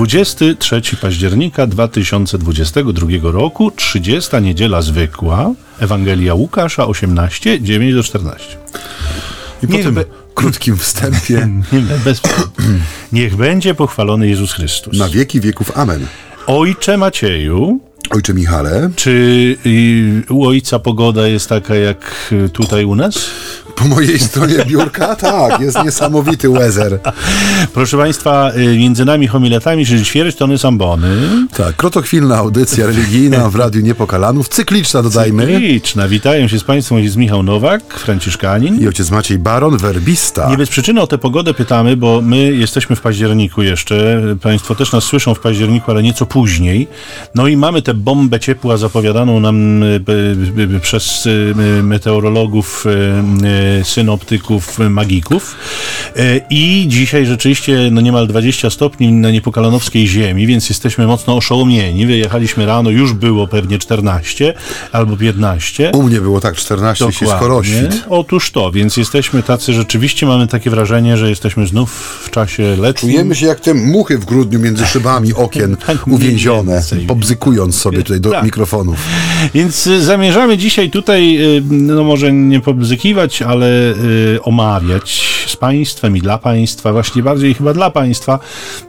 23 października 2022 roku, 30 niedziela zwykła, Ewangelia Łukasza 18, 9 do 14. I po tym krótkim wstępie Bez... Niech będzie pochwalony Jezus Chrystus. na wieki wieków amen. Ojcze Macieju, Ojcze Michale, czy u ojca pogoda jest taka jak tutaj u nas? po mojej stronie biurka, tak, jest niesamowity weather. Proszę Państwa, y, między nami homiletami, czyli ćwierć tony sambony. Tak, krotochwilna audycja religijna w Radiu Niepokalanów, cykliczna dodajmy. Liczna. Witają się z Państwem ojciec Michał Nowak, franciszkanin. I ojciec Maciej Baron, werbista. Nie bez przyczyny o tę pogodę pytamy, bo my jesteśmy w październiku jeszcze. Państwo też nas słyszą w październiku, ale nieco później. No i mamy tę bombę ciepła zapowiadaną nam przez meteorologów, synoptyków, magików. I dzisiaj rzeczywiście no niemal 20 stopni na niepokalanowskiej ziemi, więc jesteśmy mocno oszołomieni. Wyjechaliśmy rano, już było pewnie 14 albo 15. U mnie było tak 14 się skoroświt. Otóż to, więc jesteśmy tacy, rzeczywiście mamy takie wrażenie, że jesteśmy znów w czasie letnim. Czujemy się jak te muchy w grudniu między szybami okien Tak uwięzione, pobzykując sobie tutaj do Tak. mikrofonów. Więc y, zamierzamy dzisiaj tutaj, y, no może nie pobzykiwać, ale y, omawiać Państwem i dla Państwa, właśnie bardziej chyba dla Państwa,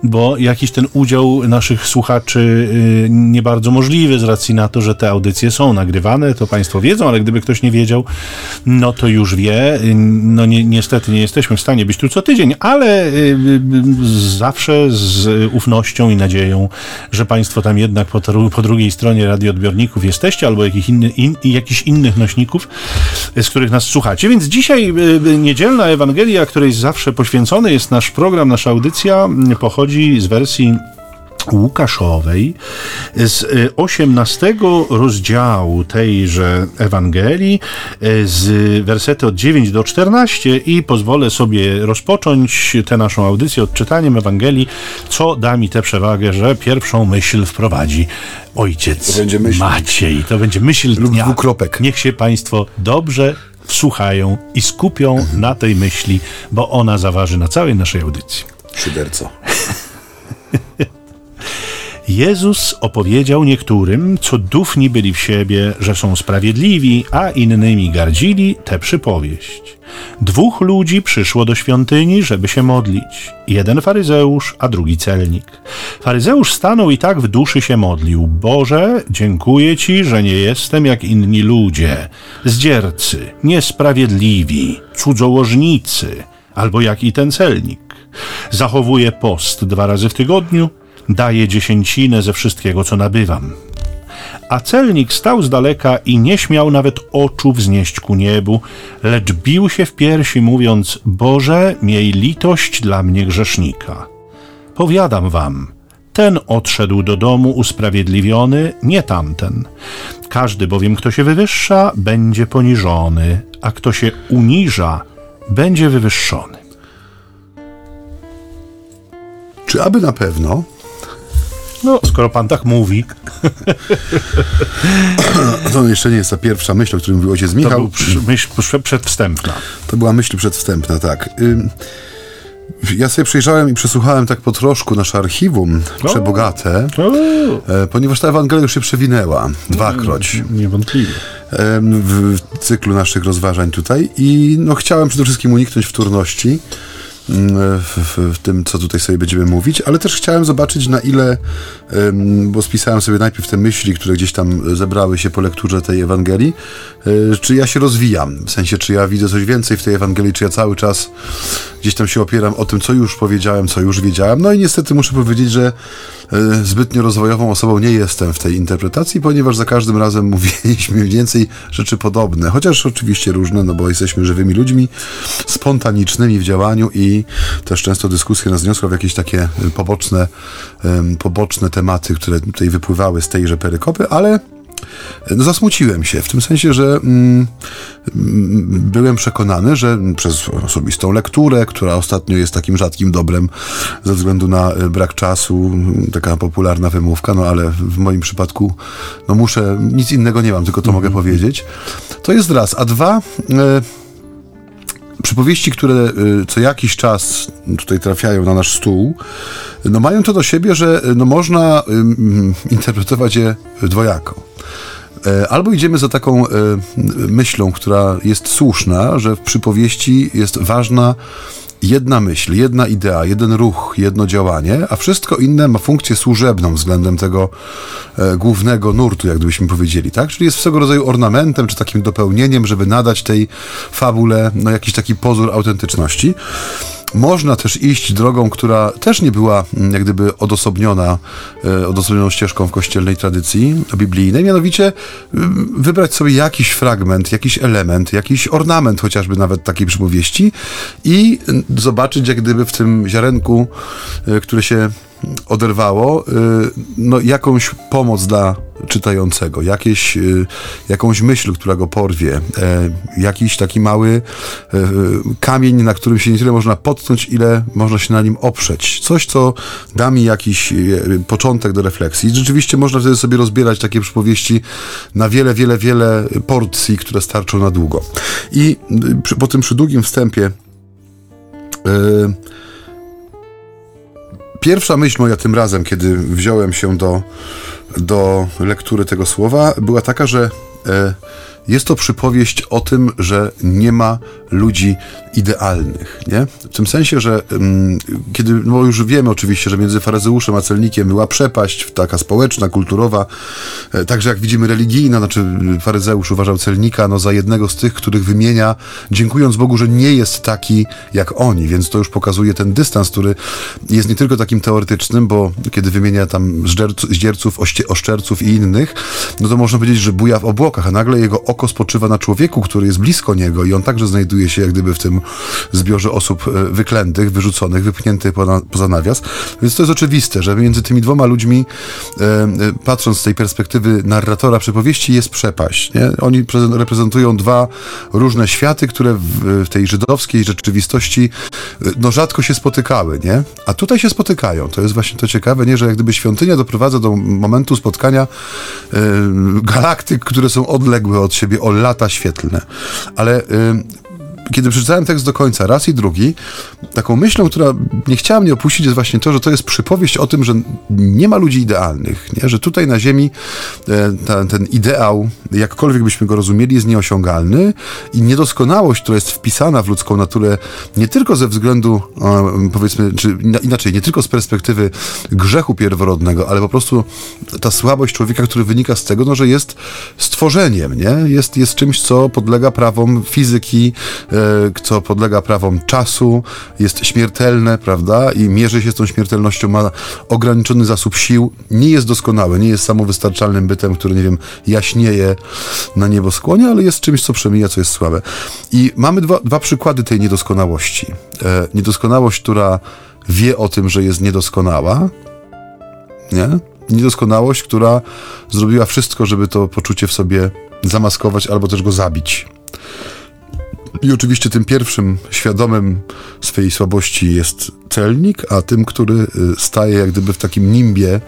bo jakiś ten udział naszych słuchaczy y, nie bardzo możliwy z racji na to, że te audycje są nagrywane, to Państwo wiedzą, ale gdyby ktoś nie wiedział, no to już wie. No ni niestety nie jesteśmy w stanie być tu co tydzień, ale y, y, zawsze z ufnością i nadzieją, że Państwo tam jednak po, po drugiej stronie radioodbiorników jesteście, albo jakich inny, in, jakichś innych nośników, z których nas słuchacie. Więc dzisiaj niedzielna Ewangelia, której zawsze poświęcony jest nasz program, nasza audycja, y, pochodzi z wersji Łukaszowej z y, 18 rozdziału tejże Ewangelii y, z wersety od 9 do 14 i pozwolę sobie rozpocząć tę naszą audycję odczytaniem Ewangelii, co da mi tę przewagę, że pierwszą myśl wprowadzi ojciec To będzie myśl. Maciej. To będzie myśl Lub dnia. dwukropek. Niech się Państwo dobrze wsłuchają i skupią na tej myśli, bo ona zaważy na całej naszej audycji. Szyderco. Jezus opowiedział niektórym, co dufni byli w siebie, że są sprawiedliwi, a innymi gardzili, tę przypowieść. Dwóch ludzi przyszło do świątyni, żeby się modlić. Jeden faryzeusz, a drugi celnik. Faryzeusz stanął i tak w duszy się modlił. Boże, dziękuję Ci, że nie jestem jak inni ludzie. Zdziercy, niesprawiedliwi, cudzołożnicy, albo jak i ten celnik. Zachowuję post dwa razy w tygodniu, daję dziesięcinę ze wszystkiego, co nabywam. A celnik stał z daleka i nie śmiał nawet oczu wznieść ku niebu, lecz bił się w piersi, mówiąc: Boże, miej litość dla mnie grzesznika. Powiadam wam, ten odszedł do domu usprawiedliwiony, nie tamten. Każdy bowiem, kto się wywyższa, będzie poniżony, a kto się uniża, będzie wywyższony. Czy aby na pewno? No, skoro pan tak mówi, To jeszcze nie jest ta pierwsza myśl, o której mówił ojciec to Michał. był przy- myśl prze- przedwstępna. To była myśl przedwstępna, tak. Ja sobie przejrzałem i przesłuchałem tak po troszku nasze archiwum przebogate, O, e, ponieważ ta Ewangelia już się przewinęła dwakroć niewątpliwie. em, w cyklu naszych rozważań tutaj i no, chciałem przede wszystkim uniknąć wtórności w, w, tym, co tutaj sobie będziemy mówić, ale też chciałem zobaczyć na ile, bo spisałem sobie najpierw te myśli, które gdzieś tam zebrały się po lekturze tej Ewangelii, e, czy ja się rozwijam, w sensie, czy ja widzę coś więcej w tej Ewangelii, czy ja cały czas gdzieś tam się opieram o tym, co już powiedziałem, co już wiedziałem. No i niestety muszę powiedzieć, że e, zbytnio rozwojową osobą nie jestem w tej interpretacji, ponieważ za każdym razem mówiliśmy więcej rzeczy podobne, chociaż oczywiście różne, no bo jesteśmy żywymi ludźmi, spontanicznymi w działaniu i też często dyskusja nas niosła w jakieś takie e, poboczne, poboczne tematy, które tutaj wypływały z tejże perykopy, ale no zasmuciłem się, w tym sensie, że mm, mm, byłem przekonany, że przez osobistą lekturę, która ostatnio jest takim rzadkim dobrem ze względu na e, brak czasu, mm, taka popularna wymówka, no ale w moim przypadku no muszę, nic innego nie mam, tylko to mogę powiedzieć. To jest raz, a dwa... E, przypowieści, które y, co jakiś czas tutaj trafiają na nasz stół, no mają to do siebie, że no można y, interpretować je dwojako. E, albo idziemy za taką e, myślą, która jest słuszna, że w przypowieści jest ważna jedna myśl, jedna idea, jeden ruch, jedno działanie, a wszystko inne ma funkcję służebną względem tego e, głównego nurtu, jak gdybyśmy powiedzieli, tak? Czyli jest swego rodzaju ornamentem, czy takim dopełnieniem, żeby nadać tej fabule no, jakiś taki pozór autentyczności. Można też iść drogą, która też nie była mm, jak gdyby odosobniona, e, odosobnioną ścieżką w kościelnej tradycji biblijnej, mianowicie mm, wybrać sobie jakiś fragment, jakiś element, jakiś ornament chociażby nawet takiej przypowieści i mm, zobaczyć jak gdyby w tym ziarenku, e, które się oderwało, y, no, jakąś pomoc dla czytającego, jakieś, y, jakąś myśl, która go porwie, e, jakiś taki mały e, kamień, na którym się nie tyle można potknąć, ile można się na nim oprzeć. Coś, co da mi jakiś e, początek do refleksji. Rzeczywiście można wtedy sobie rozbierać takie przypowieści na wiele, wiele, wiele porcji, które starczą na długo. I y, po tym przydługim wstępie yy, Pierwsza myśl moja tym razem, kiedy wziąłem się do, do lektury tego słowa, była taka, że e, jest to przypowieść o tym, że nie ma ludzi idealnych, nie? W tym sensie, że um, kiedy, no już wiemy oczywiście, że między faryzeuszem a celnikiem była przepaść taka społeczna, kulturowa, e, także jak widzimy religijna, znaczy faryzeusz uważał celnika no, za jednego z tych, których wymienia, dziękując Bogu, że nie jest taki jak oni, więc to już pokazuje ten dystans, który jest nie tylko takim teoretycznym, bo kiedy wymienia tam zdzierców, oszczerców i innych, no to można powiedzieć, że buja w obłokach, a nagle jego oko spoczywa na człowieku, który jest blisko niego i on także znajduje się jak gdyby w tym zbiorze osób e, wyklętych, wyrzuconych, wypchniętych poza, nawias. Więc to jest oczywiste, że między tymi dwoma ludźmi, e, e, patrząc z tej perspektywy narratora przypowieści, jest przepaść. Nie? Oni reprezentują dwa różne światy, które w, w tej żydowskiej rzeczywistości no, rzadko się spotykały, nie? A tutaj się spotykają. To jest właśnie to ciekawe, nie? że jak gdyby świątynia doprowadza do momentu spotkania galaktyk, które są odległe od siebie o lata świetlne. Ale kiedy przeczytałem tekst do końca, raz i drugi, taką myślą, która nie chciała mnie opuścić, jest właśnie to, że to jest przypowieść o tym, że nie ma ludzi idealnych, nie? że tutaj na Ziemi e, ta, ten ideał, jakkolwiek byśmy go rozumieli, jest nieosiągalny i niedoskonałość, która jest wpisana w ludzką naturę, nie tylko ze względu, e, powiedzmy, czy inaczej, nie tylko z perspektywy grzechu pierworodnego, ale po prostu ta słabość człowieka, który wynika z tego, no, że jest stworzeniem, nie? Jest, jest czymś, co podlega prawom fizyki, e, co podlega prawom czasu, jest śmiertelne, prawda? I mierzy się z tą śmiertelnością, ma ograniczony zasób sił, nie jest doskonały, nie jest samowystarczalnym bytem, który, nie wiem, jaśnieje na nieboskłonie, ale jest czymś, co przemija, co jest słabe. I mamy dwa, dwa przykłady tej niedoskonałości. E, niedoskonałość, która wie o tym, że jest niedoskonała, nie? Niedoskonałość, która zrobiła wszystko, żeby to poczucie w sobie zamaskować albo też go zabić. I oczywiście tym pierwszym świadomym swojej słabości jest celnik, a tym, który y, staje jak gdyby w takim nimbie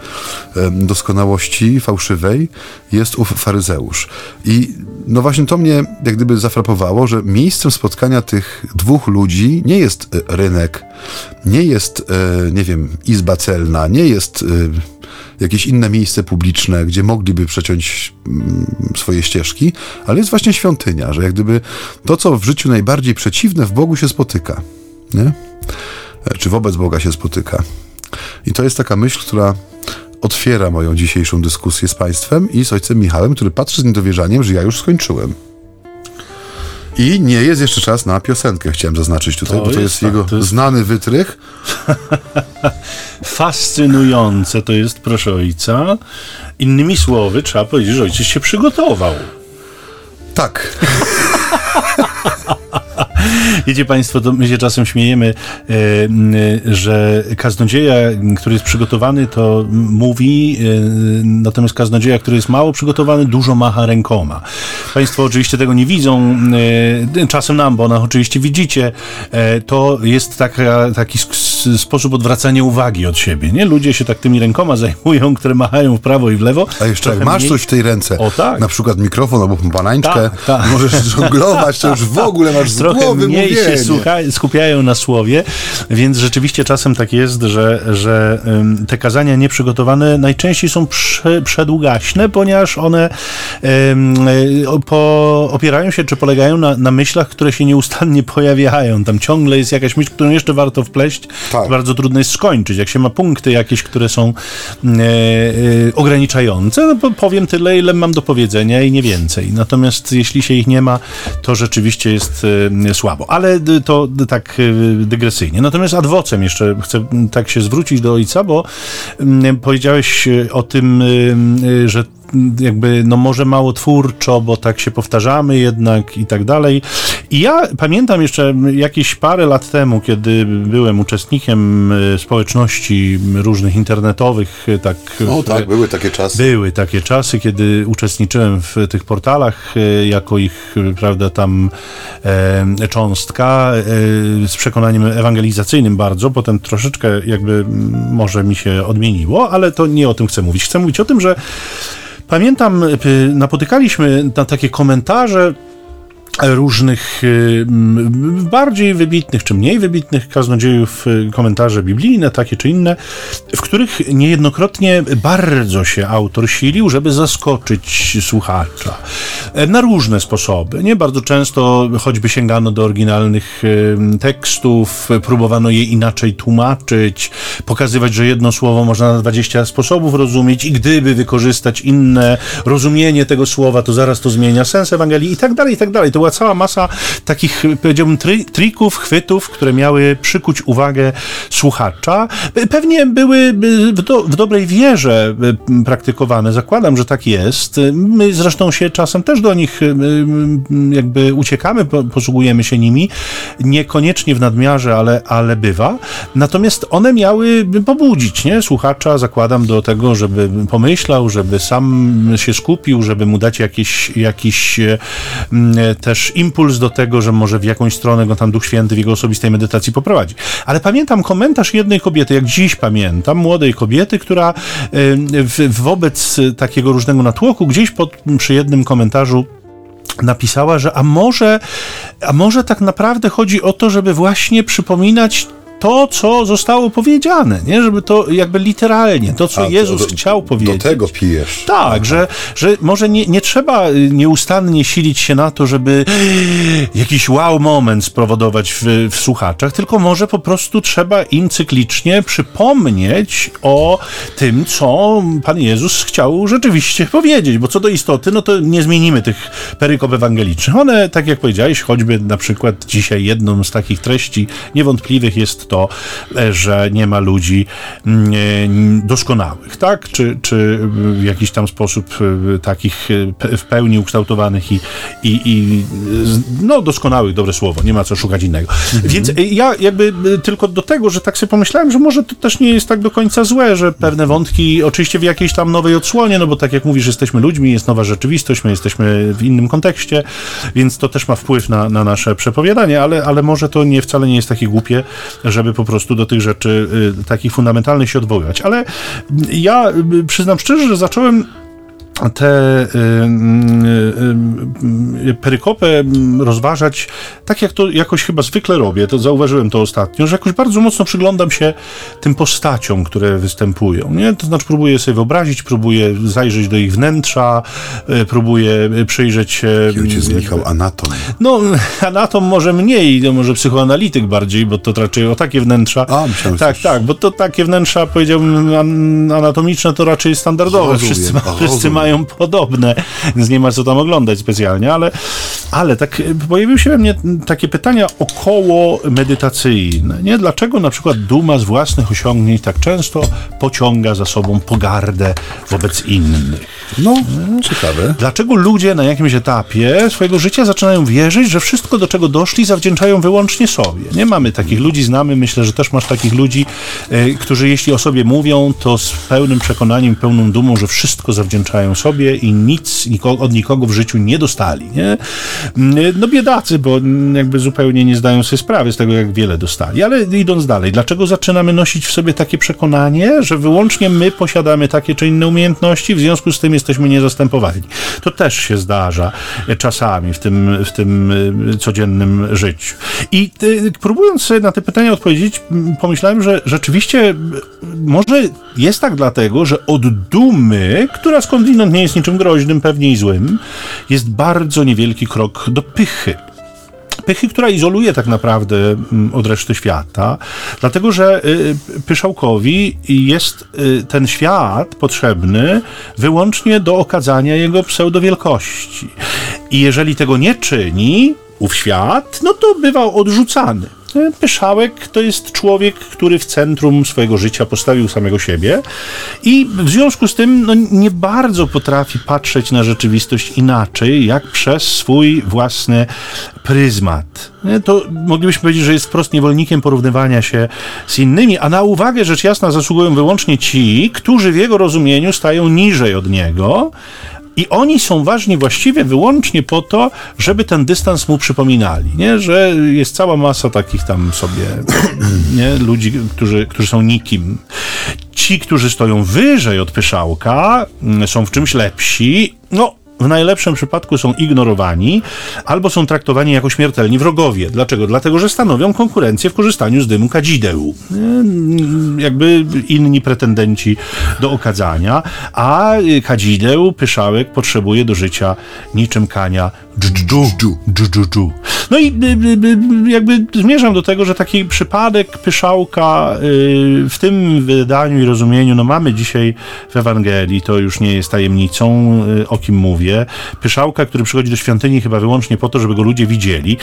doskonałości fałszywej, jest ów faryzeusz. I no właśnie to mnie jak gdyby zafrapowało, że miejscem spotkania tych dwóch ludzi nie jest y, rynek, nie jest, nie wiem, izba celna, nie jest y, jakieś inne miejsce publiczne, gdzie mogliby przeciąć mm, swoje ścieżki, ale jest właśnie świątynia, że jak gdyby to, co w życiu najbardziej przeciwne, w Bogu się spotyka. Nie? E, czy wobec Boga się spotyka. I to jest taka myśl, która otwiera moją dzisiejszą dyskusję z Państwem i z ojcem Michałem, który patrzy z niedowierzaniem, że ja już skończyłem. I nie jest jeszcze czas na piosenkę, chciałem zaznaczyć tutaj, to bo to jest, jest tak, jego to jest... znany wytrych. Fascynujące to jest, proszę ojca. Innymi słowy, trzeba powiedzieć, że ojciec się przygotował. Tak. Wiecie Państwo, to my się czasem śmiejemy, e, że kaznodzieja, który jest przygotowany, to mówi, e, natomiast kaznodzieja, który jest mało przygotowany, dużo macha rękoma. Państwo oczywiście tego nie widzą, e, czasem nam, bo na oczywiście widzicie. To jest taka, taki sposób odwracania uwagi od siebie, nie? Ludzie się tak tymi rękoma zajmują, które machają w prawo i w lewo. A jeszcze jak masz mniej- coś w tej ręce, O, tak. na przykład mikrofon albo banańczkę, Tak, tak. możesz żonglować, to już w ogóle masz z trochę głowy mniej mówienie. się skupiają na słowie, więc rzeczywiście czasem tak jest, że, że ym, te kazania nieprzygotowane najczęściej są prze, przedługaśne, ponieważ one y, po, opierają się czy polegają na, na myślach, które się nieustannie pojawiają. Tam ciągle jest jakaś myśl, którą jeszcze warto wpleść. Tak. Bardzo trudno jest skończyć. Jak się ma punkty jakieś, które są e, e, ograniczające, no, po- powiem tyle, ile mam do powiedzenia i nie więcej. Natomiast jeśli się ich nie ma, to rzeczywiście jest e, słabo. Ale to tak e, dygresyjnie. Natomiast ad vocem jeszcze chcę tak się zwrócić do ojca, bo powiedziałeś e, o tym, e, że jakby, no może mało twórczo, bo tak się powtarzamy jednak i tak dalej. I ja pamiętam jeszcze jakieś parę lat temu, kiedy byłem uczestnikiem e, społeczności różnych internetowych, e, tak... O tak, były takie czasy. były takie czasy, kiedy uczestniczyłem w tych portalach e, jako ich, prawda, tam e, cząstka e, z przekonaniem ewangelizacyjnym bardzo. Potem troszeczkę jakby może mi się odmieniło, ale to nie o tym chcę mówić. Chcę mówić o tym, że pamiętam, napotykaliśmy na takie komentarze różnych y, bardziej wybitnych czy mniej wybitnych kaznodziejów, y, komentarze biblijne, takie czy inne, w których niejednokrotnie bardzo się autor silił, żeby zaskoczyć słuchacza. E, Na różne sposoby. Nie bardzo często choćby sięgano do oryginalnych y, tekstów, próbowano je inaczej tłumaczyć, pokazywać, że jedno słowo można na 20 sposobów rozumieć i gdyby wykorzystać inne rozumienie tego słowa, to zaraz to zmienia sens Ewangelii i tak dalej, i tak dalej. To była cała masa takich, powiedziałbym, tri trików, chwytów, które miały przykuć uwagę słuchacza. Pe- Pewnie były w, do, w dobrej wierze praktykowane. Zakładam, że tak jest. My zresztą się czasem też do nich y, y, jakby uciekamy, po- posługujemy się nimi. Niekoniecznie w nadmiarze, ale, ale bywa. Natomiast one miały pobudzić nie? słuchacza, zakładam, do tego, żeby pomyślał, żeby sam się skupił, żeby mu dać jakiś, jakiś e, m, też impuls do tego, że może w jakąś stronę go tam Duch Święty w jego osobistej medytacji poprowadzi. Ale pamiętam komentarz jednej kobiety, jak dziś pamiętam, młodej kobiety, która wobec takiego różnego natłoku gdzieś pod, przy jednym komentarzu napisała, że a może, a może tak naprawdę chodzi o to, żeby właśnie przypominać to, co zostało powiedziane, nie? Żeby to jakby literalnie, to, co A, Jezus do- chciał powiedzieć. Do tego pijesz. Tak, że, że może nie, nie trzeba y, nieustannie silić się na to, żeby jakiś wow moment spowodować w, w słuchaczach, tylko może po prostu trzeba im cyklicznie przypomnieć o tym, co Pan Jezus chciał rzeczywiście powiedzieć, bo co do istoty, no to nie zmienimy tych perykop ewangelicznych. One, tak jak powiedziałeś, choćby na przykład dzisiaj jedną z takich treści niewątpliwych jest to, e, że nie ma ludzi mm, e, doskonałych, tak? Czy, czy w jakiś tam sposób e, takich e, w pełni ukształtowanych i, i, i no doskonałych, dobre słowo, nie ma co szukać innego. Więc e, ja jakby tylko do tego, że tak sobie pomyślałem, że może to też nie jest tak do końca złe, że pewne wątki oczywiście w jakiejś tam nowej odsłonie, no bo tak jak mówisz, jesteśmy ludźmi, jest nowa rzeczywistość, my jesteśmy w innym kontekście, więc to też ma wpływ na, na nasze przepowiadanie, ale, ale może to nie wcale nie jest takie głupie, żeby po prostu do tych rzeczy y, takich fundamentalnych się odwoływać. Ale ja y, przyznam szczerze, że zacząłem te y, y, y, perykopę mm, rozważać tak, jak to jakoś chyba zwykle robię, to zauważyłem to ostatnio, że jakoś bardzo mocno przyglądam się tym postaciom, które występują, nie? To znaczy próbuję sobie wyobrazić, próbuję zajrzeć do ich wnętrza, próbuję przyjrzeć się... Ojciec y, Michał Anatom. no, anatom może mniej, no może psychoanalityk bardziej, bo to raczej o takie wnętrza. A, myślałem, tak, że- tak, bo to takie wnętrza, powiedziałbym, an- anatomiczne to raczej standardowe. Rozumiem, wszyscy, ma, wszyscy rozumiem. Mają podobne, więc nie ma co tam oglądać specjalnie, ale, ale tak e, pojawiły się we mnie takie pytania około medytacyjne. Nie? Dlaczego na przykład duma z własnych osiągnięć tak często pociąga za sobą pogardę wobec innych? No, ciekawe. Dlaczego ludzie na jakimś etapie swojego życia zaczynają wierzyć, że wszystko, do czego doszli, zawdzięczają wyłącznie sobie? Nie mamy takich ludzi, znamy, myślę, że też masz takich ludzi, e, którzy jeśli o sobie mówią, to z pełnym przekonaniem, pełną dumą, że wszystko zawdzięczają sobie i nic od nikogo w życiu nie dostali. Nie? No biedacy, bo jakby zupełnie nie zdają sobie sprawy z tego, jak wiele dostali. Ale idąc dalej, dlaczego zaczynamy nosić w sobie takie przekonanie, że wyłącznie my posiadamy takie czy inne umiejętności, w związku z tym jesteśmy niezastępowani? To też się zdarza czasami w tym, w tym y, codziennym życiu. I y, próbując sobie na te pytania odpowiedzieć, pomyślałem, że rzeczywiście może jest tak dlatego, że od dumy, która skądinąd nie jest niczym groźnym, pewnie i złym, jest bardzo niewielki krok do pychy pychy, która izoluje tak naprawdę od reszty świata, dlatego że y, Pyszałkowi jest y, ten świat potrzebny wyłącznie do okazania jego pseudowielkości. I jeżeli tego nie czyni, ów świat, no to bywał odrzucany. Pyszałek to jest człowiek, który w centrum swojego życia postawił samego siebie i w związku z tym no, nie bardzo potrafi patrzeć na rzeczywistość inaczej, jak przez swój własny pryzmat. To moglibyśmy powiedzieć, że jest wprost niewolnikiem porównywania się z innymi, a na uwagę rzecz jasna zasługują wyłącznie ci, którzy w jego rozumieniu stają niżej od niego, i oni są ważni właściwie wyłącznie po to, żeby ten dystans mu przypominali, nie? że jest cała masa takich tam sobie nie? ludzi, którzy, którzy są nikim. Ci, którzy stoją wyżej od pyszałka, mm, są w czymś lepsi, no w najlepszym przypadku są ignorowani albo są traktowani jako śmiertelni wrogowie. Dlaczego? Dlatego, że stanowią konkurencję w korzystaniu z dymu kadzideł. Jakby inni pretendenci do okadzania, a kadzideł, pyszałek potrzebuje do życia niczym kania No i jakby zmierzam do tego, że taki przypadek pyszałka y, w tym wydaniu i rozumieniu, no mamy dzisiaj w Ewangelii, to już nie jest tajemnicą, y, o kim mówię, pyszałka, który przychodzi do świątyni chyba wyłącznie po to, żeby go ludzie widzieli.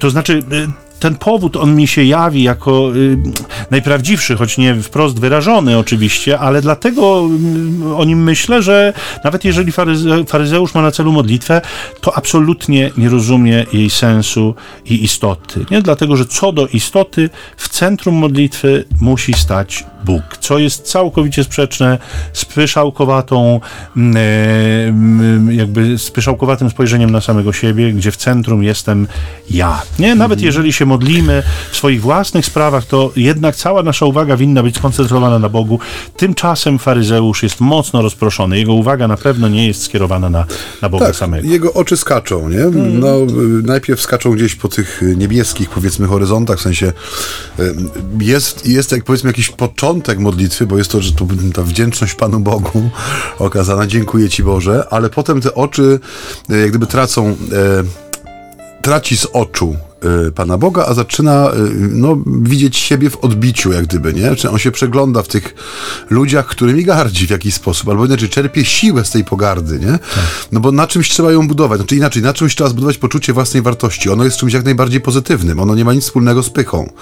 To znaczy, y, ten powód, on mi się jawi jako y, najprawdziwszy, choć nie wprost wyrażony oczywiście, ale dlatego y, o nim myślę, że nawet jeżeli faryze, faryzeusz ma na celu modlitwę, to absolutnie nie rozumie jej sensu i istoty. Nie? Dlatego, że co do istoty, w centrum modlitwy musi stać Bóg, co jest całkowicie sprzeczne z pyszałkowatą, mm, jakby z pyszałkowatym spojrzeniem na samego siebie, gdzie w centrum jestem ja. Nie? Nawet mhm. jeżeli się modlimy w swoich własnych sprawach, to jednak cała nasza uwaga winna być skoncentrowana na Bogu. Tymczasem faryzeusz jest mocno rozproszony. Jego uwaga na pewno nie jest skierowana na, na Boga tak, samego. Jego oczy skaczą, nie? No, najpierw skaczą gdzieś po tych niebieskich, powiedzmy, horyzontach, w sensie jest, jest jak powiedzmy jakiś początek modlitwy, bo jest to, że to ta wdzięczność Panu Bogu okazana, dziękuję Ci Boże, ale potem te oczy e, jak gdyby tracą, e, traci z oczu Y, Pana Boga, a zaczyna y, no, widzieć siebie w odbiciu, jak gdyby, nie? Czy on się przegląda w tych ludziach, którymi gardzi w jakiś sposób, albo inaczej czerpie siłę z tej pogardy, nie? Tak. No bo na czymś trzeba ją budować, znaczy inaczej, na czymś trzeba zbudować poczucie własnej wartości. Ono jest czymś jak najbardziej pozytywnym, ono nie ma nic wspólnego z pychą.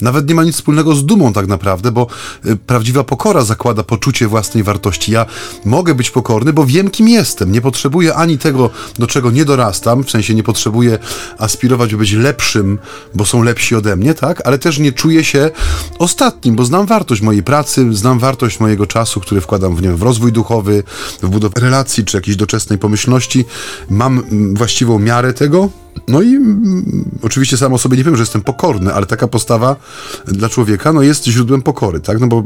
Nawet nie ma nic wspólnego z dumą tak naprawdę, bo y, prawdziwa pokora zakłada poczucie własnej wartości. Ja mogę być pokorny, bo wiem, kim jestem. Nie potrzebuję ani tego, do czego nie dorastam, w sensie nie potrzebuję aspirować, by być lepszy lepszym, bo są lepsi ode mnie, tak? Ale też nie czuję się ostatnim, bo znam wartość mojej pracy, znam wartość mojego czasu, który wkładam w, nie wiem, w rozwój duchowy, w budowę relacji czy jakiejś doczesnej pomyślności. Mam mm, właściwą miarę tego, no i mm, oczywiście sam o sobie nie wiem, że jestem pokorny, ale taka postawa dla człowieka no, jest źródłem pokory, tak? No bo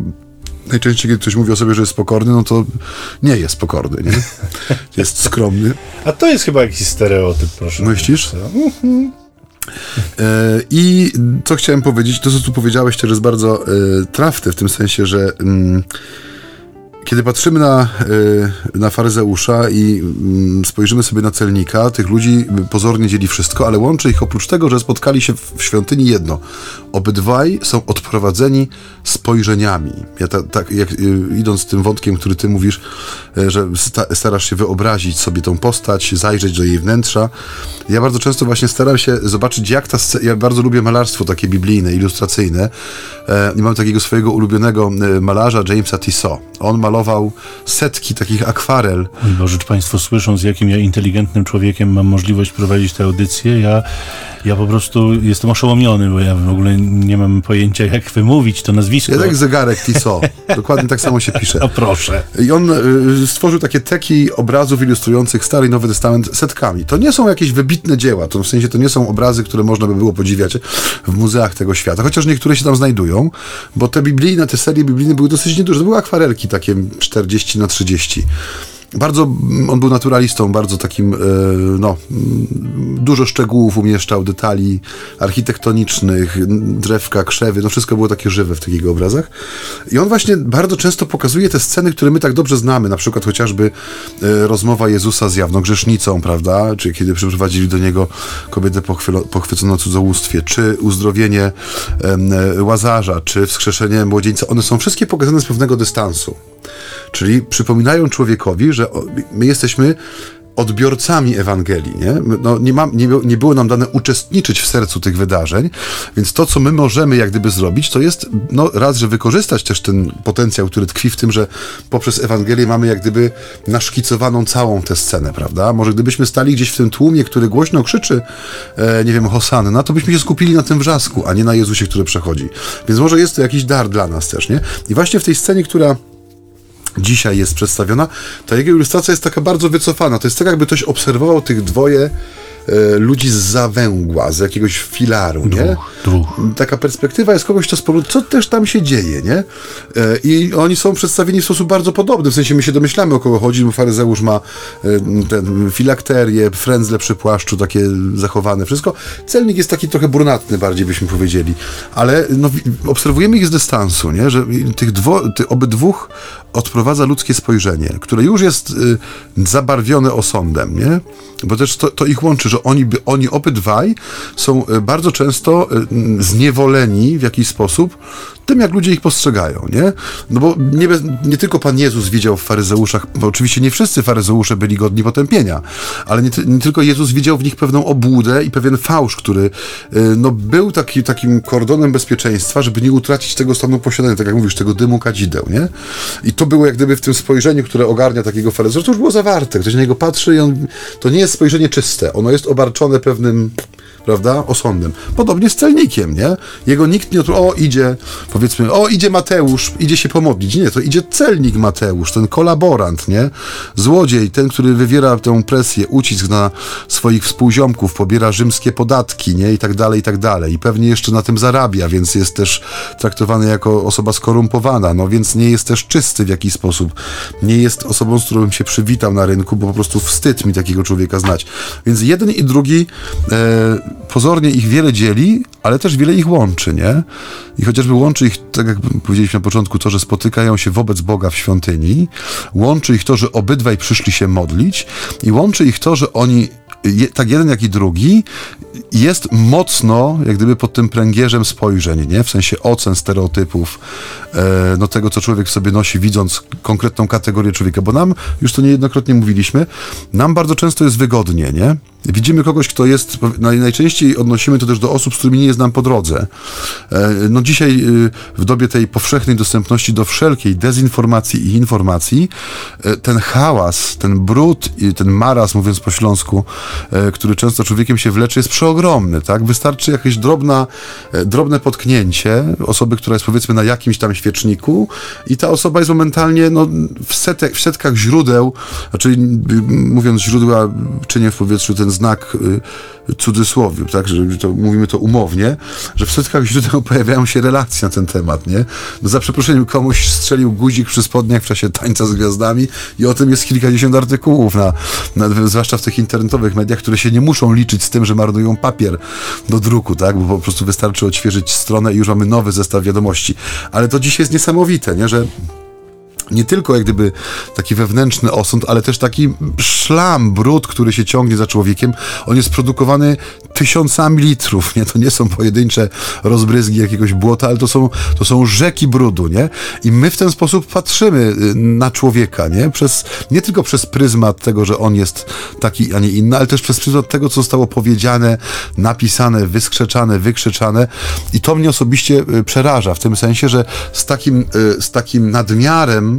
najczęściej, kiedy ktoś mówi o sobie, że jest pokorny, no to nie jest pokorny, nie? Jest skromny. A to jest chyba jakiś stereotyp, proszę. Myślisz? Mhm. E, I co chciałem powiedzieć, to co tu powiedziałeś, to jest bardzo e, trafne w tym sensie, że mm, kiedy patrzymy na, y, na faryzeusza i mm, spojrzymy sobie na celnika, tych ludzi pozornie dzieli wszystko, ale łączy ich oprócz tego, że spotkali się w świątyni jedno. Obydwaj są odprowadzeni spojrzeniami. Ja tak, ta, jak, y, idąc tym wątkiem, który ty mówisz, y, że starasz się wyobrazić sobie tą postać, zajrzeć do jej wnętrza. Ja bardzo często właśnie staram się zobaczyć, jak ta ja bardzo lubię malarstwo takie biblijne, ilustracyjne e, i mam takiego swojego ulubionego malarza, Jamesa Tissot. On malował setki takich akwarel. Bo rzecz Państwo słyszą, z jakim ja inteligentnym człowiekiem mam możliwość prowadzić tę audycję. Ja, ja po prostu jestem oszołomiony, bo ja w ogóle nie mam pojęcia, jak wymówić to nazwisko. Ja tak zegarek Tissot. Dokładnie tak samo się pisze. A proszę. I on y, stworzył takie teki obrazów ilustrujących Stary i Nowy Testament setkami. To nie są jakieś wybitne dzieła, to w sensie to nie są obrazy, które można by było podziwiać w muzeach tego świata, chociaż niektóre się tam znajdują, bo te biblijne, te serie biblijne były dosyć nieduże. To były akwarelki takie 40 na 30 bardzo, mm, on był naturalistą, bardzo takim, e, no, mm, dużo szczegółów umieszczał, detali architektonicznych, drzewka, krzewy, no wszystko było takie żywe w jego obrazach. I on właśnie bardzo często pokazuje te sceny, które my tak dobrze znamy, na przykład chociażby e, rozmowa Jezusa z jawną grzesznicą, prawda, czy kiedy przyprowadzili do niego kobietę pochwyconą cudzołóstwie, czy uzdrowienie e, Łazarza, czy wskrzeszenie młodzieńca, one są wszystkie pokazane z pewnego dystansu. Czyli przypominają człowiekowi, że my jesteśmy odbiorcami Ewangelii. Nie, no, nie, ma, nie, nie, było nam dane uczestniczyć w sercu tych wydarzeń, więc to, co my możemy jak gdyby zrobić, to jest no, raz, że wykorzystać też ten potencjał, który tkwi w tym, że poprzez Ewangelię mamy jak gdyby naszkicowaną całą tę scenę, prawda? Może gdybyśmy stali gdzieś w tym tłumie, który głośno krzyczy, e, nie wiem, Hosanna, to byśmy się skupili na tym wrzasku, a nie na Jezusie, który przechodzi. Więc może jest to jakiś dar dla nas też, nie? I właśnie w tej scenie, która dzisiaj jest przedstawiona, ta jego ilustracja jest taka bardzo wycofana. To jest tak, jakby ktoś obserwował tych dwoje ludzi z zawęgła, z jakiegoś filaru, nie? Druh, Taka perspektywa jest kogoś, kto spogląda, co też tam się dzieje, nie? E, I oni są przedstawieni w sposób bardzo podobny, w sensie my się domyślamy, o kogo chodzi, bo faryzeusz ma e, ten filakterię, frędzle przy płaszczu, takie zachowane, wszystko. Celnik jest taki trochę brunatny, bardziej byśmy powiedzieli, ale no, obserwujemy ich z dystansu, nie? Że tych, dwo, tych obydwóch odprowadza ludzkie spojrzenie, które już jest y, zabarwione osądem, nie? Bo też to, to, ich łączy, że oni, oni obydwaj są y, bardzo często y, zniewoleni w jakiś sposób tym, jak ludzie ich postrzegają, nie? No bo nie, nie tylko Pan Jezus widział w faryzeuszach, bo oczywiście nie wszyscy faryzeusze byli godni potępienia, ale nie, nie tylko Jezus widział w nich pewną obłudę i pewien fałsz, który y, no, był taki, takim kordonem bezpieczeństwa, żeby nie utracić tego stanu posiadania, tak jak mówisz, tego dymu kadzideł, nie? I to było jak gdyby w tym spojrzeniu, które ogarnia takiego faryzeusza, to już było zawarte. Ktoś na niego patrzy i on, to nie jest spojrzenie czyste, ono jest obarczone pewnym prawda, osądem. Podobnie z celnikiem, nie? Jego nikt nie o idzie, powiedzmy, o idzie Mateusz, idzie się pomodlić. Nie, to idzie celnik Mateusz, ten kolaborant, nie? Złodziej, ten, który wywiera tę presję, ucisk na swoich współziomków, pobiera rzymskie podatki, nie? I tak dalej, i tak dalej. I pewnie jeszcze na tym zarabia, więc jest też traktowany jako osoba skorumpowana, no więc nie jest też czysty w jakiś sposób. Nie jest osobą, z którą się przywitał na rynku, bo po prostu wstyd mi takiego człowieka znać. Więc jeden i drugi e, pozornie ich wiele dzieli, ale też wiele ich łączy, nie? I chociażby łączy ich, tak jak powiedzieliśmy na początku, to, że spotykają się wobec Boga w świątyni, łączy ich to, że obydwaj przyszli się modlić i łączy ich to, że oni tak jeden, jak i drugi, jest mocno, jak gdyby pod tym pręgierzem spojrzeń, nie? W sensie ocen, stereotypów, e, no tego, co człowiek sobie nosi, widząc konkretną kategorię człowieka, bo nam, już to niejednokrotnie mówiliśmy, nam bardzo często jest wygodnie, nie? Widzimy kogoś, kto jest, najczęściej odnosimy to też do osób, z którymi nie jest nam po drodze. E, no dzisiaj y, w dobie tej powszechnej dostępności do wszelkiej dezinformacji i informacji, e, ten hałas, ten brud, ten maraz, mówiąc po śląsku, e, który często człowiekiem się wleczy, jest przeogromny, tak? Wystarczy jakieś drobna, drobne potknięcie osoby, która jest powiedzmy na jakimś tam świeczniku i ta osoba jest momentalnie no, w, setek, w setkach źródeł, znaczy mówiąc źródła, czynię w powietrzu ten znak y, cudzysłowiu, tak, że to, mówimy to umownie, że w setkach źródeł pojawiają się relacje na ten temat, nie? No za przeproszeniem komuś strzelił guzik przy spodniach w czasie tańca z gwiazdami i o tym jest kilkadziesiąt artykułów, na, na, zwłaszcza w tych internetowych mediach, które się nie muszą liczyć z tym, że marnują papier do druku, tak, bo po prostu wystarczy odświeżyć stronę i już mamy nowy zestaw wiadomości. Ale to dzisiaj jest niesamowite, nie, że nie tylko jak gdyby taki wewnętrzny osąd, ale też taki szlam, brud, który się ciągnie za człowiekiem. On jest produkowany tysiącami litrów, nie? To nie są pojedyncze rozbryzgi jakiegoś błota, ale to są, to są rzeki brudu, nie? I my w ten sposób patrzymy y, na człowieka, nie? Przez, nie tylko przez pryzmat tego, że on jest taki, a nie inny, ale też przez pryzmat tego, co zostało powiedziane, napisane, wyskrzeczane, wykrzyczane. I to mnie osobiście y, przeraża w tym sensie, że z takim, y, z takim nadmiarem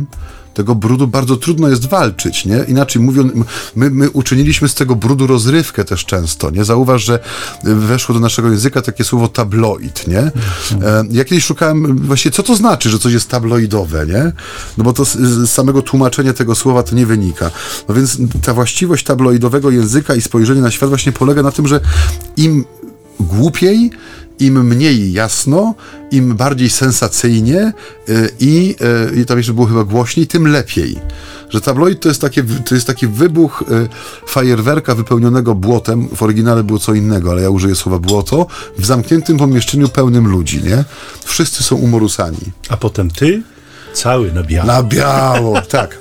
tego brudu bardzo trudno jest walczyć, nie? Inaczej mówiąc, my, my uczyniliśmy z tego brudu rozrywkę też często, nie? Zauważ, że weszło do naszego języka takie słowo tabloid, nie? E, ja kiedyś szukałem właśnie, co to znaczy, że coś jest tabloidowe, nie? No bo to z, z samego tłumaczenia tego słowa to nie wynika. No więc ta właściwość tabloidowego języka i spojrzenie na świat właśnie polega na tym, że im głupiej, im mniej jasno, im bardziej sensacyjnie y, i, y, i tam jeszcze było chyba głośniej, tym lepiej. Że tabloid to jest, takie, to jest taki wybuch y, fajerwerka wypełnionego błotem. W oryginale było co innego, ale ja użyję słowa błoto. W zamkniętym pomieszczeniu pełnym ludzi, nie? Wszyscy są umorusani. A potem ty, cały na biało. Na biało, tak.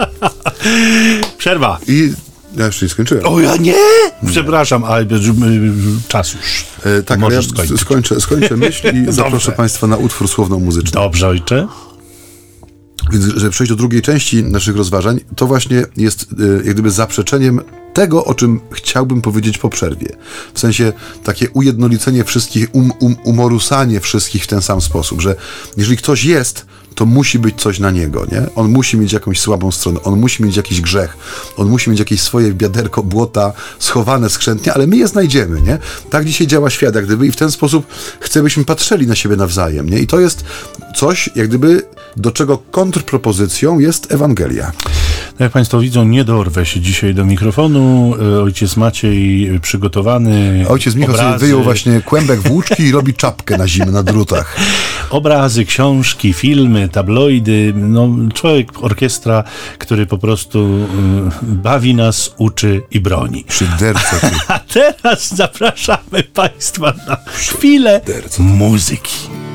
Przerwa. I ja jeszcze nie skończyłem. O ja nie! Przepraszam, ale czas już. E, tak, ja Możesz skończyć. skończę, skończę myśl i zaproszę Państwa na utwór słowno-muzyczny. Dobrze, ojcze. Więc, żeby przejść do drugiej części naszych rozważań, to właśnie jest y, jak gdyby zaprzeczeniem tego, o czym chciałbym powiedzieć po przerwie. W sensie takie ujednolicenie wszystkich, um, um, umorusanie wszystkich w ten sam sposób, że jeżeli ktoś jest, to musi być coś na niego, nie? On musi mieć jakąś słabą stronę, on musi mieć jakiś grzech, on musi mieć jakieś swoje biaderko błota schowane skrzętnie, ale my je znajdziemy, nie? Tak dzisiaj działa świat, jak gdyby i w ten sposób chcę, byśmy patrzyli na siebie nawzajem, nie? I to jest coś, jak gdyby do czego kontrpropozycją jest Ewangelia. Jak Państwo widzą, nie dorwę się dzisiaj do mikrofonu. E, Ojciec Maciej przygotowany. Ojciec Michał obrazy, wyjął właśnie kłębek włóczki i robi czapkę na zimę na drutach. Obrazy, książki, filmy, tabloidy. No, człowiek, orkiestra, który po prostu y, bawi nas, uczy i broni. Szyderco ty. A teraz zapraszamy Państwa na chwilę muzyki.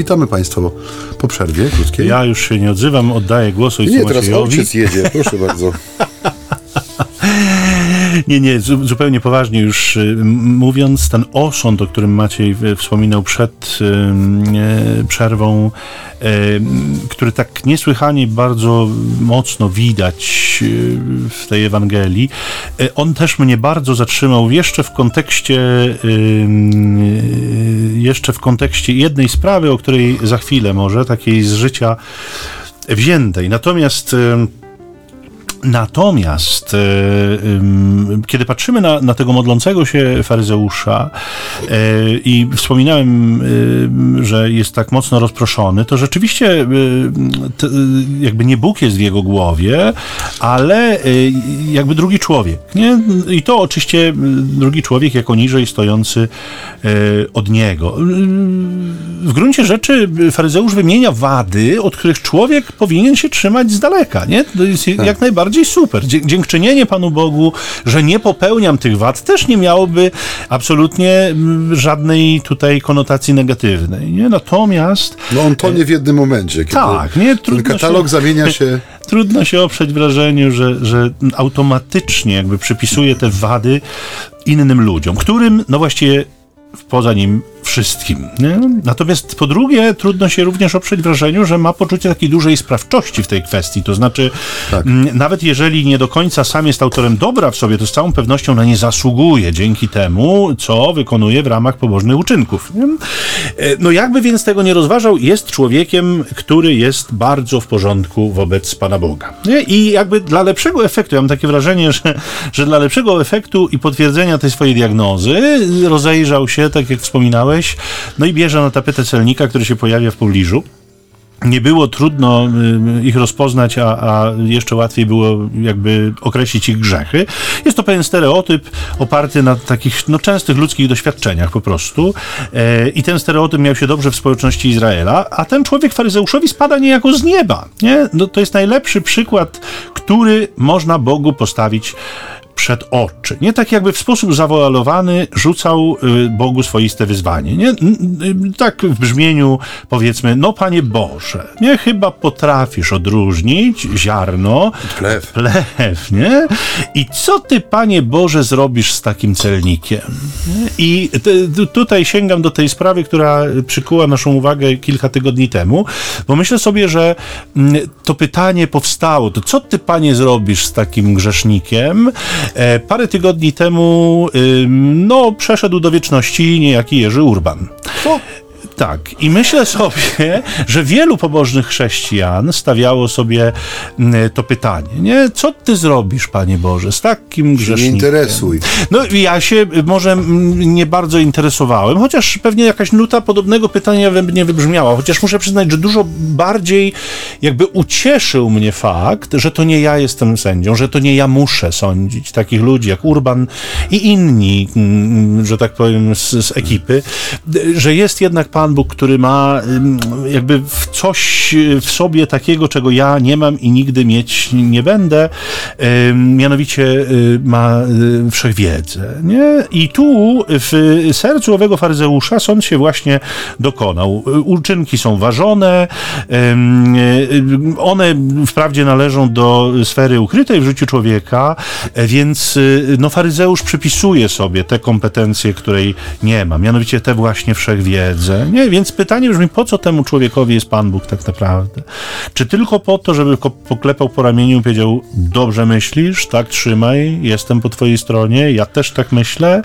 Witamy Państwa po, przerwie krótkiej. Ja już się nie odzywam, oddaję głos ojcu Nie, teraz Maciejowi. ojciec jedzie, proszę bardzo. Nie, nie, zu, zupełnie poważnie już y, mówiąc, ten osąd, o którym Maciej y, wspominał przed y, przerwą, y, który tak niesłychanie bardzo mocno widać y, w tej Ewangelii, y, on też mnie bardzo zatrzymał jeszcze w kontekście jeszcze w kontekście jednej sprawy, o której za chwilę może, takiej z życia wziętej. Natomiast Natomiast kiedy patrzymy na, na tego modlącego się faryzeusza i wspominałem, że jest tak mocno rozproszony, to rzeczywiście jakby nie Bóg jest w jego głowie, ale jakby drugi człowiek. Nie? I to oczywiście drugi człowiek jako niżej stojący od niego. W gruncie rzeczy faryzeusz wymienia wady, od których człowiek powinien się trzymać z daleka. Nie? To jest tak. jak najbardziej bardziej super. Dziękczynienie Panu Bogu, że nie popełniam tych wad, też nie miałoby absolutnie mm, żadnej tutaj konotacji negatywnej. Nie? Natomiast... No on to nie w jednym momencie. Kiedy tak, nie? Trudno ten katalog się, zamienia się... Trudno się oprzeć wrażeniu, że, że automatycznie jakby przypisuje te wady innym ludziom, którym no właściwie poza nim wszystkim. Nie? Natomiast po drugie, trudno się również oprzeć wrażeniu, że ma poczucie takiej dużej sprawczości w tej kwestii. To znaczy, tak. m, nawet jeżeli nie do końca sam jest autorem dobra w sobie, to z całą pewnością na nie zasługuje dzięki temu, co wykonuje w ramach pobożnych uczynków. Nie? E, no jakby więc tego nie rozważał, jest człowiekiem, który jest bardzo w porządku wobec Pana Boga. Nie? I jakby dla lepszego efektu, ja mam takie wrażenie, że, że dla lepszego efektu i potwierdzenia tej swojej diagnozy rozejrzał się, tak jak wspominałeś, no i bierze na tapetę celnika, który się pojawia w pobliżu nie było trudno y, ich rozpoznać, a, a, jeszcze łatwiej było jakby określić ich grzechy. Jest to pewien stereotyp oparty na takich no, częstych ludzkich doświadczeniach po prostu. E, I ten stereotyp miał się dobrze w społeczności Izraela, a ten człowiek faryzeuszowi spada niejako z nieba. Nie? No, to jest najlepszy przykład, który można Bogu postawić przed oczy. Nie tak jakby w sposób zawoalowany rzucał y, Bogu swoiste wyzwanie. Nie? Tak w brzmieniu powiedzmy, no Panie Boże, nie chyba potrafisz odróżnić ziarno, plew, plew nie? I co Ty, Panie Boże, zrobisz z takim celnikiem? I tutaj sięgam do tej sprawy, która przykuła naszą uwagę kilka tygodni temu, bo myślę sobie, że mm, to pytanie powstało, to co Ty, Panie, zrobisz z takim grzesznikiem? E, parę tygodni temu no, przeszedł do wieczności niejaki Jerzy Urban. Co? Tak, i myślę sobie, że wielu pobożnych chrześcijan stawiało sobie mm, to pytanie, nie? Co ty zrobisz, Panie Boże, z takim grzesznikiem? Nie interesuj. No ja się może nie bardzo interesowałem, chociaż pewnie jakaś nuta podobnego pytania we mnie wybrzmiała, chociaż muszę przyznać, że dużo bardziej jakby ucieszył mnie fakt, że to nie ja jestem sędzią, że to nie ja muszę sądzić takich ludzi jak Urban i inni, że tak powiem, z, z ekipy, że jest jednak Pan Pan Bóg, który ma jakby coś w sobie takiego, czego ja nie mam i nigdy mieć nie będę, mianowicie y, ma y, wszechwiedzę. Nie? I tu w sercu owego faryzeusza sąd się właśnie dokonał. Uczynki są ważone, one wprawdzie należą do sfery ukrytej w życiu człowieka, więc y, no, faryzeusz przypisuje sobie te kompetencje, której nie ma, mianowicie te właśnie wszechwiedzę. Nie? Więc pytanie brzmi, po co temu człowiekowi jest Pan Bóg tak naprawdę? Czy tylko po to, żeby poklepał po ramieniu i powiedział, dobrze myślisz, tak trzymaj, jestem po twojej stronie, ja też tak myślę?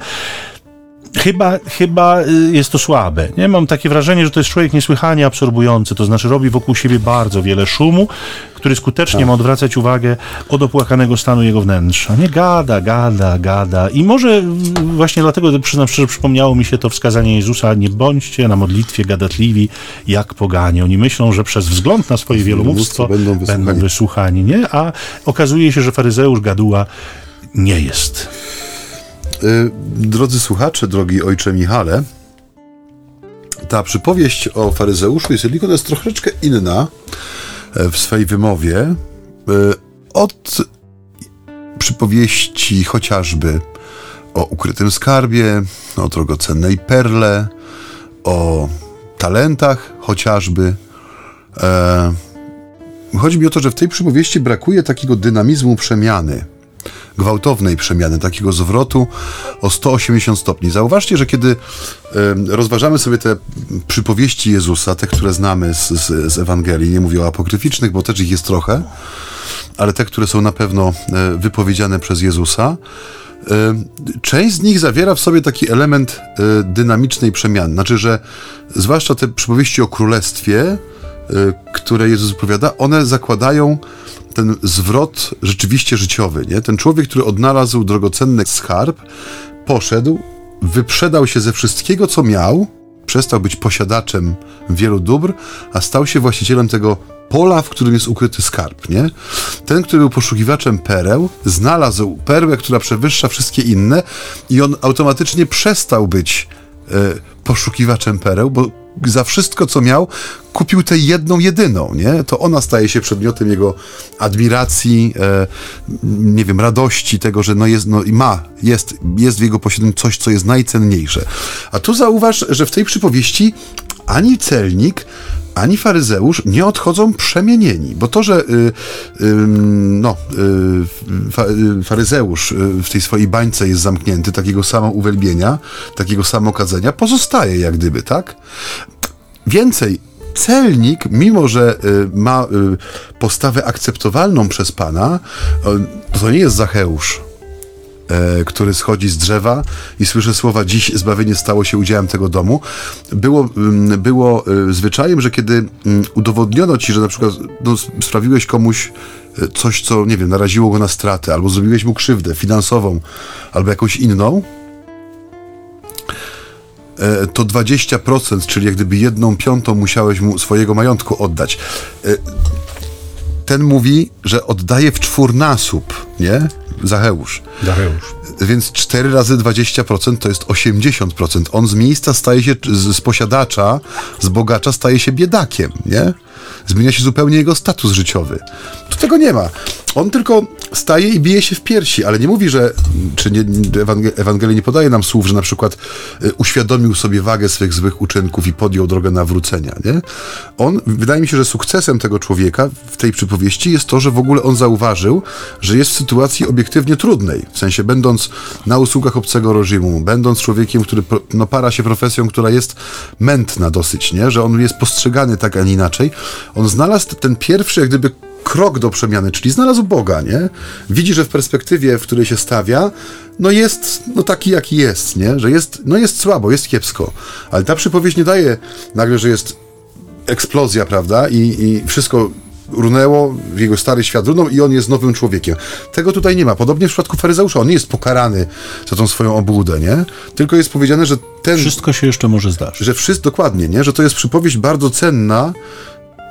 Chyba, chyba y, jest to słabe. Nie? Mam takie wrażenie, że to jest człowiek niesłychanie absorbujący, to znaczy robi wokół siebie bardzo wiele szumu, który skutecznie tak. ma odwracać uwagę od opłakanego stanu jego wnętrza. Nie gada, gada, gada. I może właśnie dlatego, przyznam szczerze, przypomniało mi się to wskazanie Jezusa, nie bądźcie na modlitwie gadatliwi jak poganie. Oni myślą, że przez wzgląd na swoje wielomówstwo będą wysłuchani. będą wysłuchani, nie? A okazuje się, że faryzeusz gaduła nie jest. Y, drodzy słuchacze, drogi ojcze Michale, ta przypowieść o faryzeuszu i tylko jest troszeczkę inna e, w swej wymowie e, od przypowieści chociażby o ukrytym skarbie, o drogocennej perle, o talentach chociażby. E, chodzi mi o to, że w tej przypowieści brakuje takiego dynamizmu przemiany gwałtownej przemiany, takiego zwrotu o 180 stopni. Zauważcie, że kiedy rozważamy sobie te przypowieści Jezusa, te, które znamy z, z, z Ewangelii, nie mówię o apokryficznych, bo też ich jest trochę, ale te, które są na pewno e, wypowiedziane przez Jezusa, część z nich zawiera w sobie taki element e, dynamicznej przemiany. Znaczy, że zwłaszcza te przypowieści o królestwie, które Jezus opowiada, one zakładają ten zwrot rzeczywiście życiowy. Nie? Ten człowiek, który odnalazł drogocenny skarb, poszedł, wyprzedał się ze wszystkiego, co miał, przestał być posiadaczem wielu dóbr, a stał się właścicielem tego pola, w którym jest ukryty skarb, nie? Ten, który był poszukiwaczem pereł, znalazł perłę, która przewyższa wszystkie inne i on automatycznie przestał być e, poszukiwaczem pereł, bo za wszystko, co miał, kupił tę jedną, jedyną, nie? To ona staje się przedmiotem jego admiracji, e, nie wiem, radości tego, że no jest, no i ma, jest, jest w jego posiadaniu coś, co jest najcenniejsze. A tu zauważ, że w tej przypowieści ani celnik, ani faryzeusz nie odchodzą przemienieni, bo to, że y, y, no, y, fa, y, faryzeusz y, w tej swojej bańce jest zamknięty, takiego samo uwielbienia, takiego samo kadzenia, pozostaje jak gdyby, tak? Więcej, celnik, mimo że y, ma postawę akceptowalną przez Pana, to nie jest Zacheusz, E, który schodzi z drzewa i słyszę słowa dziś zbawienie stało się udziałem tego domu. Było, mm, było e, zwyczajem, że kiedy mm, udowodniono ci, że na przykład no, sprawiłeś komuś e, coś, co, nie wiem, naraziło go na stratę, albo zrobiłeś mu krzywdę finansową, albo jakąś inną, to 20%, czyli jak gdyby jedną piątą musiałeś mu swojego majątku oddać. Ten mówi, że oddaje w czwórnasób, nie? Zacheusz. Zacheusz. Więc 4 razy 20% to jest 80%. On z miejsca staje się, z, z posiadacza, z bogacza staje się biedakiem, nie? Zmienia się zupełnie jego status życiowy. Tu tego nie ma. On tylko staje i bije się w piersi, ale nie mówi, że, czy nie, Ewangelia nie podaje nam słów, że na przykład y, uświadomił sobie wagę swych złych uczynków i podjął drogę nawrócenia, nie? On, wydaje mi się, że sukcesem tego człowieka w tej przypowieści jest to, że w ogóle on zauważył, że jest w sytuacji obiektywnie trudnej, w sensie będąc na usługach obcego reżimu, będąc człowiekiem, który no, para się profesją, która jest mętna dosyć, nie? Że on jest postrzegany tak, a nie inaczej. On znalazł ten pierwszy, jak gdyby krok do przemiany, czyli znalazł Boga, nie? Widzi, że w perspektywie, w której się stawia, no jest no taki, jaki jest, nie? Że jest, no jest słabo, jest kiepsko. Ale ta przypowieść nie daje nagle, że jest eksplozja, prawda? I, i wszystko runęło, jego stary świat runął i on jest nowym człowiekiem. Tego tutaj nie ma. Podobnie w przypadku faryzeusza. On nie jest pokarany za tą swoją obłudę, nie? Tylko jest powiedziane, że ten... Wszystko się jeszcze może zdarzyć. Że wszystko, dokładnie, nie? Że to jest przypowieść bardzo cenna,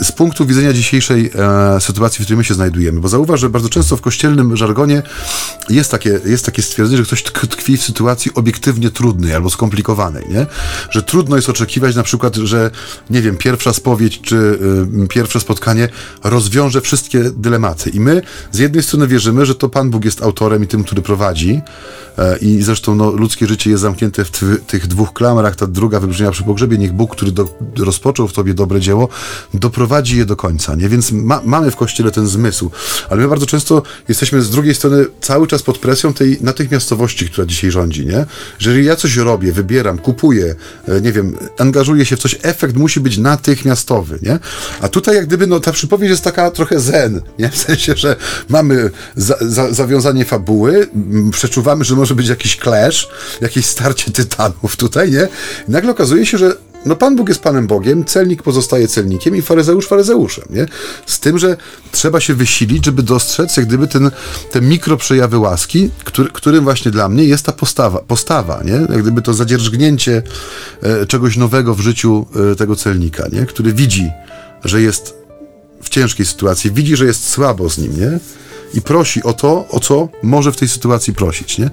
z punktu widzenia dzisiejszej e, sytuacji, w której my się znajdujemy, bo zauważ, że bardzo często w kościelnym żargonie jest takie, jest takie stwierdzenie, że ktoś tkwi w sytuacji obiektywnie trudnej albo skomplikowanej, nie? Że trudno jest oczekiwać na przykład, że, nie wiem, pierwsza spowiedź czy y, pierwsze spotkanie rozwiąże wszystkie dylematy. I my z jednej strony wierzymy, że to Pan Bóg jest autorem i tym, który prowadzi, e, i zresztą no, ludzkie życie jest zamknięte w tych dwóch klamrach, ta druga wybrzmiała przy pogrzebie, niech Bóg, który do, rozpoczął w tobie dobre dzieło, doprowadzi prowadzi je do końca, nie? Więc ma, mamy w kościele ten zmysł, ale my bardzo często jesteśmy z drugiej strony cały czas pod presją tej natychmiastowości, która dzisiaj rządzi, nie? Że jeżeli ja coś robię, wybieram, kupuję, e, nie wiem, angażuję się w coś, efekt musi być natychmiastowy, nie? A tutaj jak gdyby, no ta przypowieść jest taka trochę zen, nie? W sensie, że mamy za, za, zawiązanie fabuły, przeczuwamy, że może być jakiś clash, jakieś starcie tytanów tutaj, nie? I nagle okazuje się, że no Pan Bóg jest Panem Bogiem, celnik pozostaje celnikiem i faryzeusz faryzeuszem, nie? Z tym, że trzeba się wysilić, żeby dostrzec jak gdyby ten, te mikroprzejawy łaski, który, którym właśnie dla mnie jest ta postawa, postawa, nie? Jak gdyby to zadzierżgnięcie e, czegoś nowego w życiu e, tego celnika, nie? Który widzi, że jest ciężkiej sytuacji, widzi, że jest słabo z nim, nie? i prosi o to, o co może w tej sytuacji prosić, nie?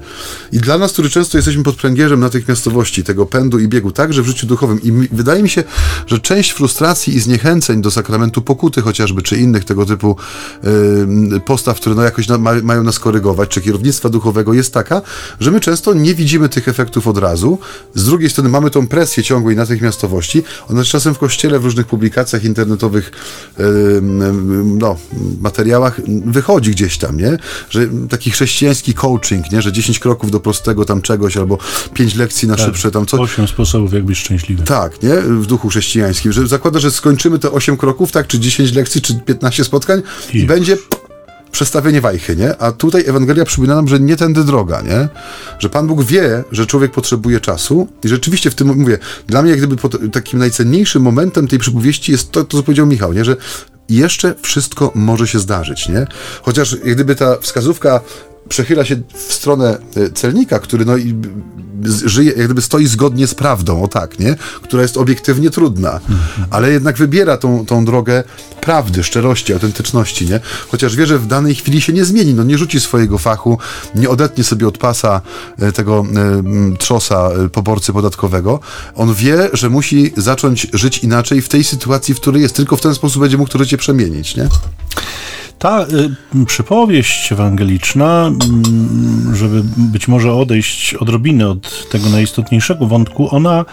I dla nas, którzy często jesteśmy pod pręgierzem natychmiastowości, tego pędu i biegu, także w życiu duchowym i mi, wydaje mi się, że część frustracji i zniechęceń do sakramentu pokuty chociażby, czy innych tego typu yy, postaw, które no jakoś na, ma, mają nas korygować, czy kierownictwa duchowego jest taka, że my często nie widzimy tych efektów od razu. Z drugiej strony mamy tą presję ciągłej natychmiastowości. Ona czasem w kościele, w różnych publikacjach internetowych, yy, no, materiałach wychodzi gdzieś tam, nie? Że taki chrześcijański coaching, nie? Że 10 kroków do prostego tam czegoś, albo 5 lekcji na tak, szybsze tam coś. 8 sposobów, jak być szczęśliwy. Tak, nie? W duchu chrześcijańskim. Że zakłada, że skończymy te 8 kroków, tak? Czy 10 lekcji, czy 15 spotkań i, i będzie przestawienie wajchy, nie? A tutaj Ewangelia przypomina nam, że nie tędy droga, nie? Że Pan Bóg wie, że człowiek potrzebuje czasu i rzeczywiście w tym, mówię, dla mnie jak gdyby takim najcenniejszym momentem tej przypowieści jest to, to co powiedział Michał, nie? Że jeszcze wszystko może się zdarzyć, nie? Chociaż jak gdyby ta wskazówka przechyla się w stronę e, celnika, który no, żyje, jak gdyby stoi zgodnie z prawdą, o tak, nie? Która jest obiektywnie trudna, ale jednak wybiera tą, tą drogę prawdy, szczerości, autentyczności, nie? Chociaż wie, że w danej chwili się nie zmieni, no nie rzuci swojego fachu, nie odetnie sobie od pasa e, tego y, trzosa poborcy podatkowego. On wie, że musi zacząć żyć inaczej w tej sytuacji, w której jest, tylko w ten sposób będzie mógł to życie przemienić, nie? Ta y, przypowieść ewangeliczna, y, żeby być może odejść odrobinę od tego najistotniejszego wątku, ona,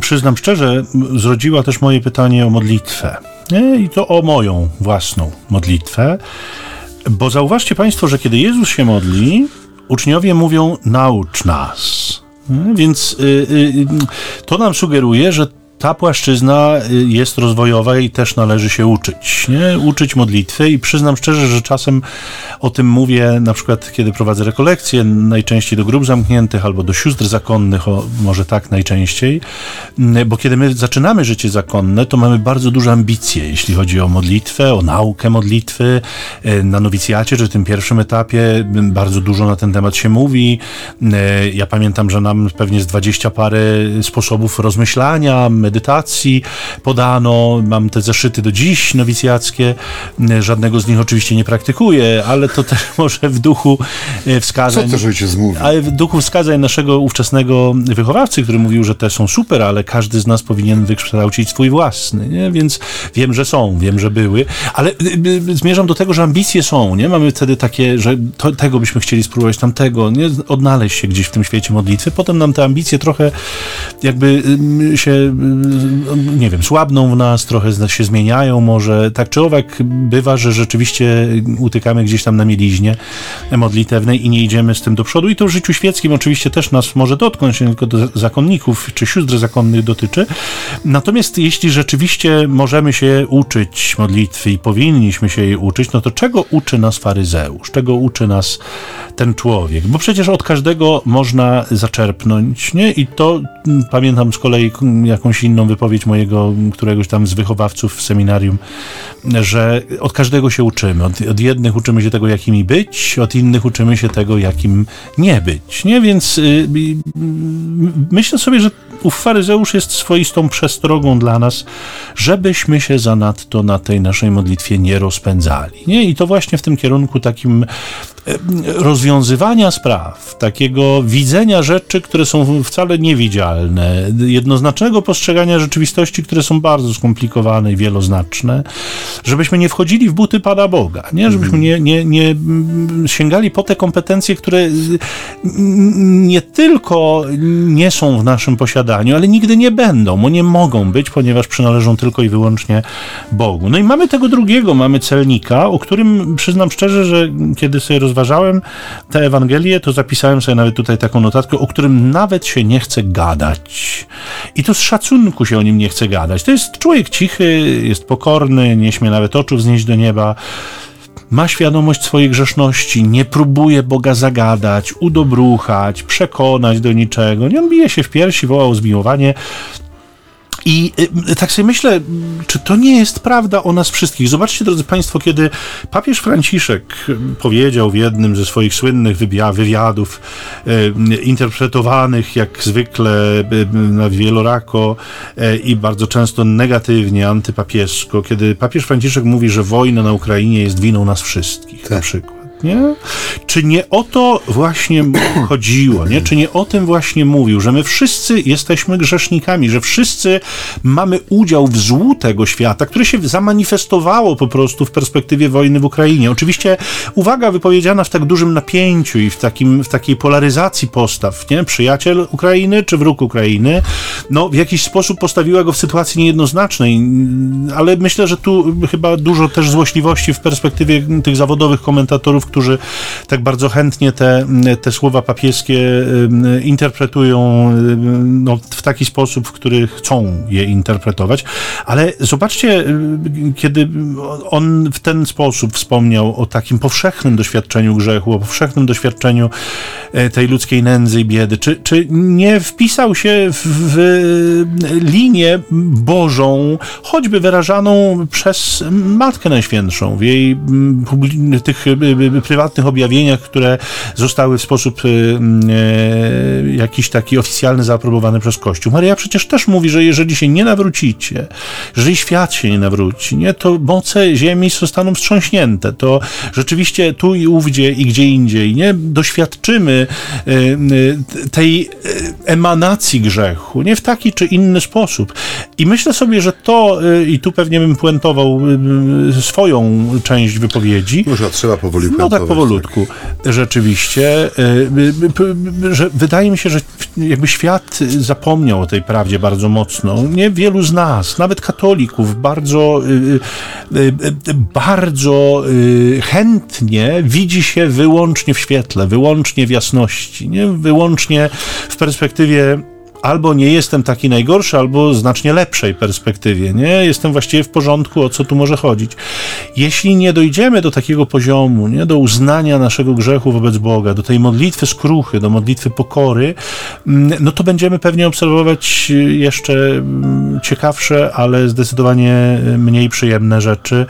przyznam szczerze, zrodziła też moje pytanie o modlitwę. Nie? I to o moją własną modlitwę. Bo zauważcie Państwo, że kiedy Jezus się modli, uczniowie mówią: naucz nas. Więc y, y, to nam sugeruje, że ta płaszczyzna y, jest rozwojowa i też należy się uczyć. Nie? Uczyć modlitwy i przyznam szczerze, że czasem o tym mówię, na przykład kiedy prowadzę rekolekcje, najczęściej do grup zamkniętych albo do sióstr zakonnych, o, może tak najczęściej, mm, bo kiedy my zaczynamy życie zakonne, to mamy bardzo duże ambicje, jeśli chodzi o modlitwę, o naukę modlitwy. Y, na nowicjacie, czy tym pierwszym etapie, bardzo dużo na ten temat się mówi. Y, ja pamiętam, że nam pewnie z dwadzieścia parę sposobów rozmyślania, medytacji podano. Mam te zeszyty do dziś nowicjackie. Żadnego z nich oczywiście nie praktykuję, ale to też może w duchu e, wskazań. Co też ojciec mówi? Ale w duchu wskazań naszego ówczesnego wychowawcy, który mówił, że te są super, ale każdy z nas powinien wykształcić swój własny, nie? Więc wiem, że są, wiem, że były, ale y, zmierzam do tego, że ambicje są, nie? Mamy wtedy takie, że to, tego byśmy chcieli spróbować, tamtego, nie? Odnaleźć się gdzieś w tym świecie modlitwy. Potem nam te ambicje trochę jakby się nie wiem, słabną w nas, trochę się zmieniają może. Tak czy owak bywa, że rzeczywiście utykamy gdzieś tam na mieliźnie modlitewnej i nie idziemy z tym do przodu. I to w życiu świeckim oczywiście też nas może dotknąć, nie tylko do zakonników czy sióstr zakonnych dotyczy. Natomiast jeśli rzeczywiście możemy się uczyć modlitwy i powinniśmy się jej uczyć, no to czego uczy nas faryzeusz? Czego uczy nas ten człowiek? Bo przecież od każdego można zaczerpnąć, nie? I to mm, pamiętam z kolei jakąś inną wypowiedź mojego któregoś tam z wychowawców w seminarium, że od każdego się uczymy. Od, od jednych uczymy się tego, jakimi być, od innych uczymy się tego, jakim nie być. Nie? Więc y, y, myślę sobie, że ów faryzeusz jest swoistą przestrogą dla nas, żebyśmy się zanadto na tej naszej modlitwie nie rozpędzali. Nie? I to właśnie w tym kierunku takim rozwiązywania spraw, takiego widzenia rzeczy, które są wcale niewidzialne, jednoznacznego postrzegania rzeczywistości, które są bardzo skomplikowane i wieloznaczne, żebyśmy nie wchodzili w buty Pana Boga, nie? żebyśmy nie, nie, nie sięgali po te kompetencje, które nie tylko nie są w naszym posiadaniu, ale nigdy nie będą, bo nie mogą być, ponieważ przynależą tylko i wyłącznie Bogu. No i mamy tego drugiego, mamy celnika, o którym przyznam szczerze, że kiedy sobie rozważałem tę Ewangelię, to zapisałem sobie nawet tutaj taką notatkę, o którym nawet się nie chce gadać. I to z szacunku się o nim nie chce gadać. To jest człowiek cichy, jest pokorny, nie śmie nawet oczu wznieść do nieba ma świadomość swojej grzeszności, nie próbuje Boga zagadać, udobruchać, przekonać do niczego. Nie on bije się w piersi, woła o zmiłowanie, i y, tak sobie myślę, czy to nie jest prawda o nas wszystkich? Zobaczcie, drodzy Państwo, kiedy papież Franciszek powiedział w jednym ze swoich słynnych wywiadów, y, interpretowanych jak zwykle y, na wielorako i bardzo często negatywnie, antypapiesko, kiedy papież Franciszek mówi, że wojna na Ukrainie jest winą nas wszystkich, tak. na przykład nie? Czy nie o to właśnie chodziło, nie? Czy nie o tym właśnie mówił, że my wszyscy jesteśmy grzesznikami, że wszyscy mamy udział w złu tego świata, które się zamanifestowało po prostu w perspektywie wojny w Ukrainie. Oczywiście uwaga wypowiedziana w tak dużym napięciu i w, takim, w takiej polaryzacji postaw, nie? Przyjaciel Ukrainy czy wróg Ukrainy, no w jakiś sposób postawiła go w sytuacji niejednoznacznej, ale myślę, że tu chyba dużo też złośliwości w perspektywie tych zawodowych komentatorów, którzy tak bardzo chętnie te, te słowa papieskie interpretują no, w taki sposób, w który chcą je interpretować. Ale zobaczcie, kiedy on w ten sposób wspomniał o takim powszechnym doświadczeniu grzechu, o powszechnym doświadczeniu e, tej ludzkiej nędzy i biedy, czy, czy nie wpisał się w, w linię Bożą, choćby wyrażaną przez Matkę Najświętszą, w jej tych prywatnych objawieniach, które zostały w sposób y, e, jakiś taki oficjalny zaaprobowany przez Kościół. Maria przecież też mówi, że jeżeli się nie nawrócicie, jeżeli świat się nie nawróci, nie, to moce ziemi zostaną wstrząśnięte. To rzeczywiście tu i ówdzie i gdzie indziej, nie, doświadczymy tej emanacji grzechu, nie w taki czy inny sposób. I myślę sobie, że to, i tu pewnie bym puentował swoją część wypowiedzi. Może trzeba powoli No tak powolutku. Tak. Rzeczywiście, e, że wydaje mi się, że jakby świat zapomniał o tej prawdzie bardzo mocno. Nie wielu z nas, nawet katolików, bardzo, e, e, bardzo chętnie widzi się wyłącznie w świetle, wyłącznie w jasności, nie? wyłącznie w perspektywie albo nie jestem taki najgorszy, albo znacznie lepszej perspektywie, nie? Jestem właściwie w porządku, o co tu może chodzić. Jeśli nie dojdziemy do takiego poziomu, nie? Do uznania naszego grzechu wobec Boga, do tej modlitwy skruchy, do modlitwy pokory, mm, no to będziemy pewnie obserwować jeszcze mm, ciekawsze, ale zdecydowanie mniej przyjemne rzeczy,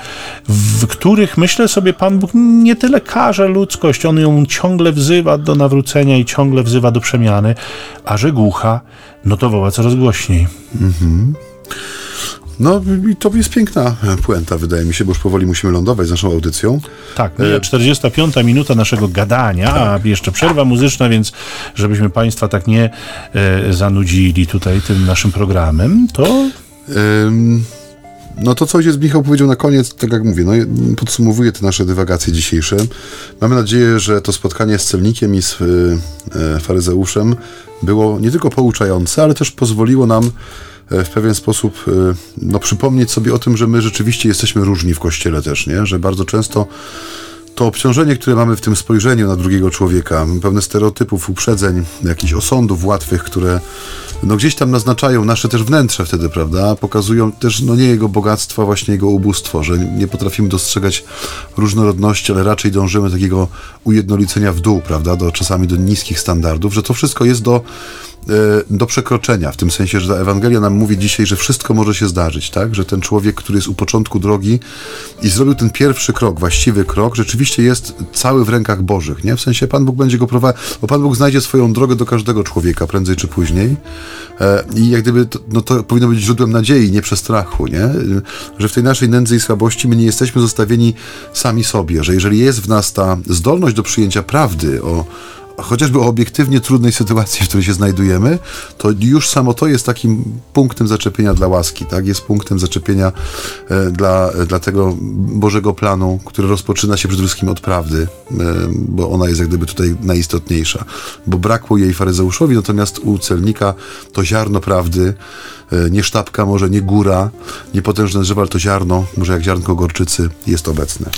w których myślę sobie Pan Bóg nie tyle karze ludzkość, On ją ciągle wzywa do nawrócenia i ciągle wzywa do przemiany, a że głucha, no to woła coraz głośniej. Mhm. No i to jest piękna puenta, wydaje mi się, bo już powoli musimy lądować z naszą audycją. Tak, mija 45 minuta naszego gadania, tak. a jeszcze przerwa muzyczna, więc żebyśmy Państwa tak nie e, zanudzili tutaj tym naszym programem, to... Ym... No to, co ojciec Michał powiedział na koniec, tak jak mówię, no, podsumowuje te nasze dywagacje dzisiejsze. Mamy nadzieję, że to spotkanie z celnikiem i z e, faryzeuszem było nie tylko pouczające, ale też pozwoliło nam e, w pewien sposób e, no, przypomnieć sobie o tym, że my rzeczywiście jesteśmy różni w Kościele też, nie? Że bardzo często to obciążenie, które mamy w tym spojrzeniu na drugiego człowieka, pewne stereotypów, uprzedzeń, jakichś osądów łatwych, które no gdzieś tam naznaczają nasze też wnętrze wtedy, prawda? Pokazują też no nie jego bogactwo, właśnie jego ubóstwo, że nie potrafimy dostrzegać różnorodności, ale raczej dążymy do takiego ujednolicenia w dół, prawda? Do czasami do niskich standardów, że to wszystko jest do do przekroczenia, w tym sensie, że ta Ewangelia nam mówi dzisiaj, że wszystko może się zdarzyć, tak? Że ten człowiek, który jest u początku drogi i zrobił ten pierwszy krok, właściwy krok, rzeczywiście jest cały w rękach Bożych, nie? W sensie Pan Bóg będzie go prowadził, bo Pan Bóg znajdzie swoją drogę do każdego człowieka, prędzej czy później. E, I jak gdyby, to, no to powinno być źródłem nadziei, nie przestrachu, nie? Że w tej naszej nędzy i słabości my nie jesteśmy zostawieni sami sobie, że jeżeli jest w nas ta zdolność do przyjęcia prawdy o chociażby o obiektywnie trudnej sytuacji, w której się znajdujemy, to już samo to jest takim punktem zaczepienia dla łaski, tak? Jest punktem zaczepienia e, dla, dla tego Bożego planu, który rozpoczyna się przede wszystkim od prawdy, e, bo ona jest jak gdyby tutaj najistotniejsza. Bo brakło jej faryzeuszowi, natomiast u celnika to ziarno prawdy, e, nie sztabka, może nie góra, nie potężne drzewo, ale to ziarno, może jak ziarnko gorczycy jest obecne.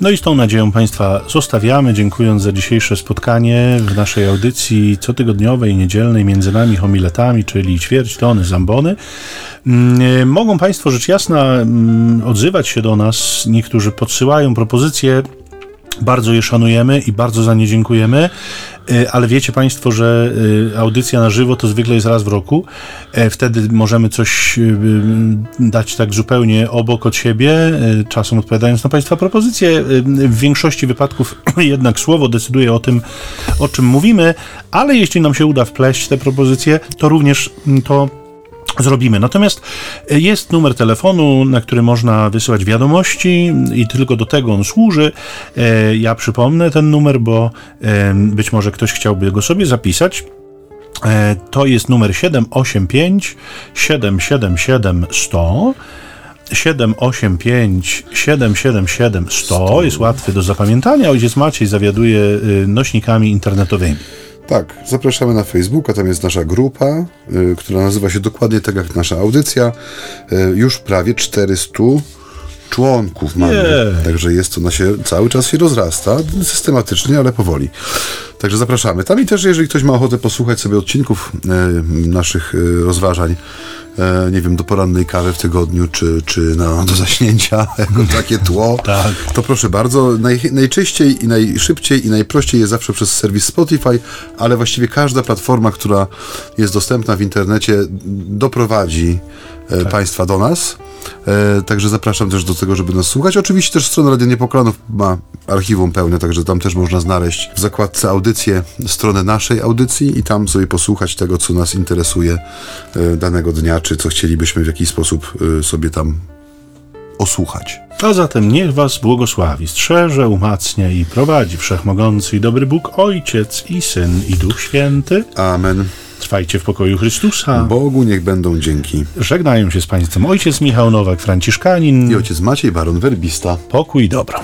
No i z tą nadzieją Państwa zostawiamy, dziękując za dzisiejsze spotkanie w naszej audycji cotygodniowej, niedzielnej między nami homiletami, czyli ćwierć tony zambony. Mm, mogą Państwo rzecz jasna mm, odzywać się do nas. Niektórzy podsyłają propozycje bardzo je szanujemy i bardzo za nie dziękujemy, ale wiecie Państwo, że e, audycja na żywo to zwykle jest raz w roku. E, wtedy możemy coś dać tak zupełnie obok od siebie, czasem odpowiadając na Państwa propozycje. W większości wypadków jednak słowo decyduje o tym, o czym mówimy, ale jeśli nam się uda wpleść te propozycje, to również to zrobimy. Natomiast e, jest numer telefonu, na który można wysyłać wiadomości i tylko do tego on służy. E, ja przypomnę ten numer, bo być może ktoś chciałby go sobie zapisać. E, to jest numer 785 777 100. 785 777 100 jest łatwy do zapamiętania. Ojciec Maciej zawiaduje nośnikami internetowymi. Tak, zapraszamy na Facebooka, tam jest nasza grupa, y, która nazywa się dokładnie tak jak nasza audycja. Y, już prawie 400 członków mamy. Także jest to, ona się cały czas się rozrasta, systematycznie, ale powoli. Także zapraszamy. Tam i też, jeżeli ktoś ma ochotę posłuchać sobie odcinków e, naszych e, rozważań, e, nie wiem, do porannej kawy w tygodniu, czy, czy na, do zaśnięcia, jako takie tło, Tak. to proszę bardzo. Naj, najczęściej i najszybciej i najprościej jest zawsze przez serwis Spotify, ale właściwie każda platforma, która jest dostępna w internecie, doprowadzi e, Państwa do nas. E, także zapraszam też do tego, żeby nas słuchać. Oczywiście też strona Radio Niepoklanów ma archiwum pełne, także tam też można znaleźć w zakładce audycje stronę naszej audycji i tam sobie posłuchać tego, co nas interesuje e, danego dnia, czy co chcielibyśmy w jakiś sposób e, sobie tam osłuchać. A zatem niech was błogosławi, strzeże, umacnia i prowadzi Wszechmogący i dobry Bóg, Ojciec i Syn i Duch Święty. Amen. Trwajcie w pokoju Chrystusa. Bogu niech będą dzięki. Żegnają się z Państwem ojciec Michał Nowak, Franciszkanin. I ojciec Maciej Baron Werbista. Pokój i dobro.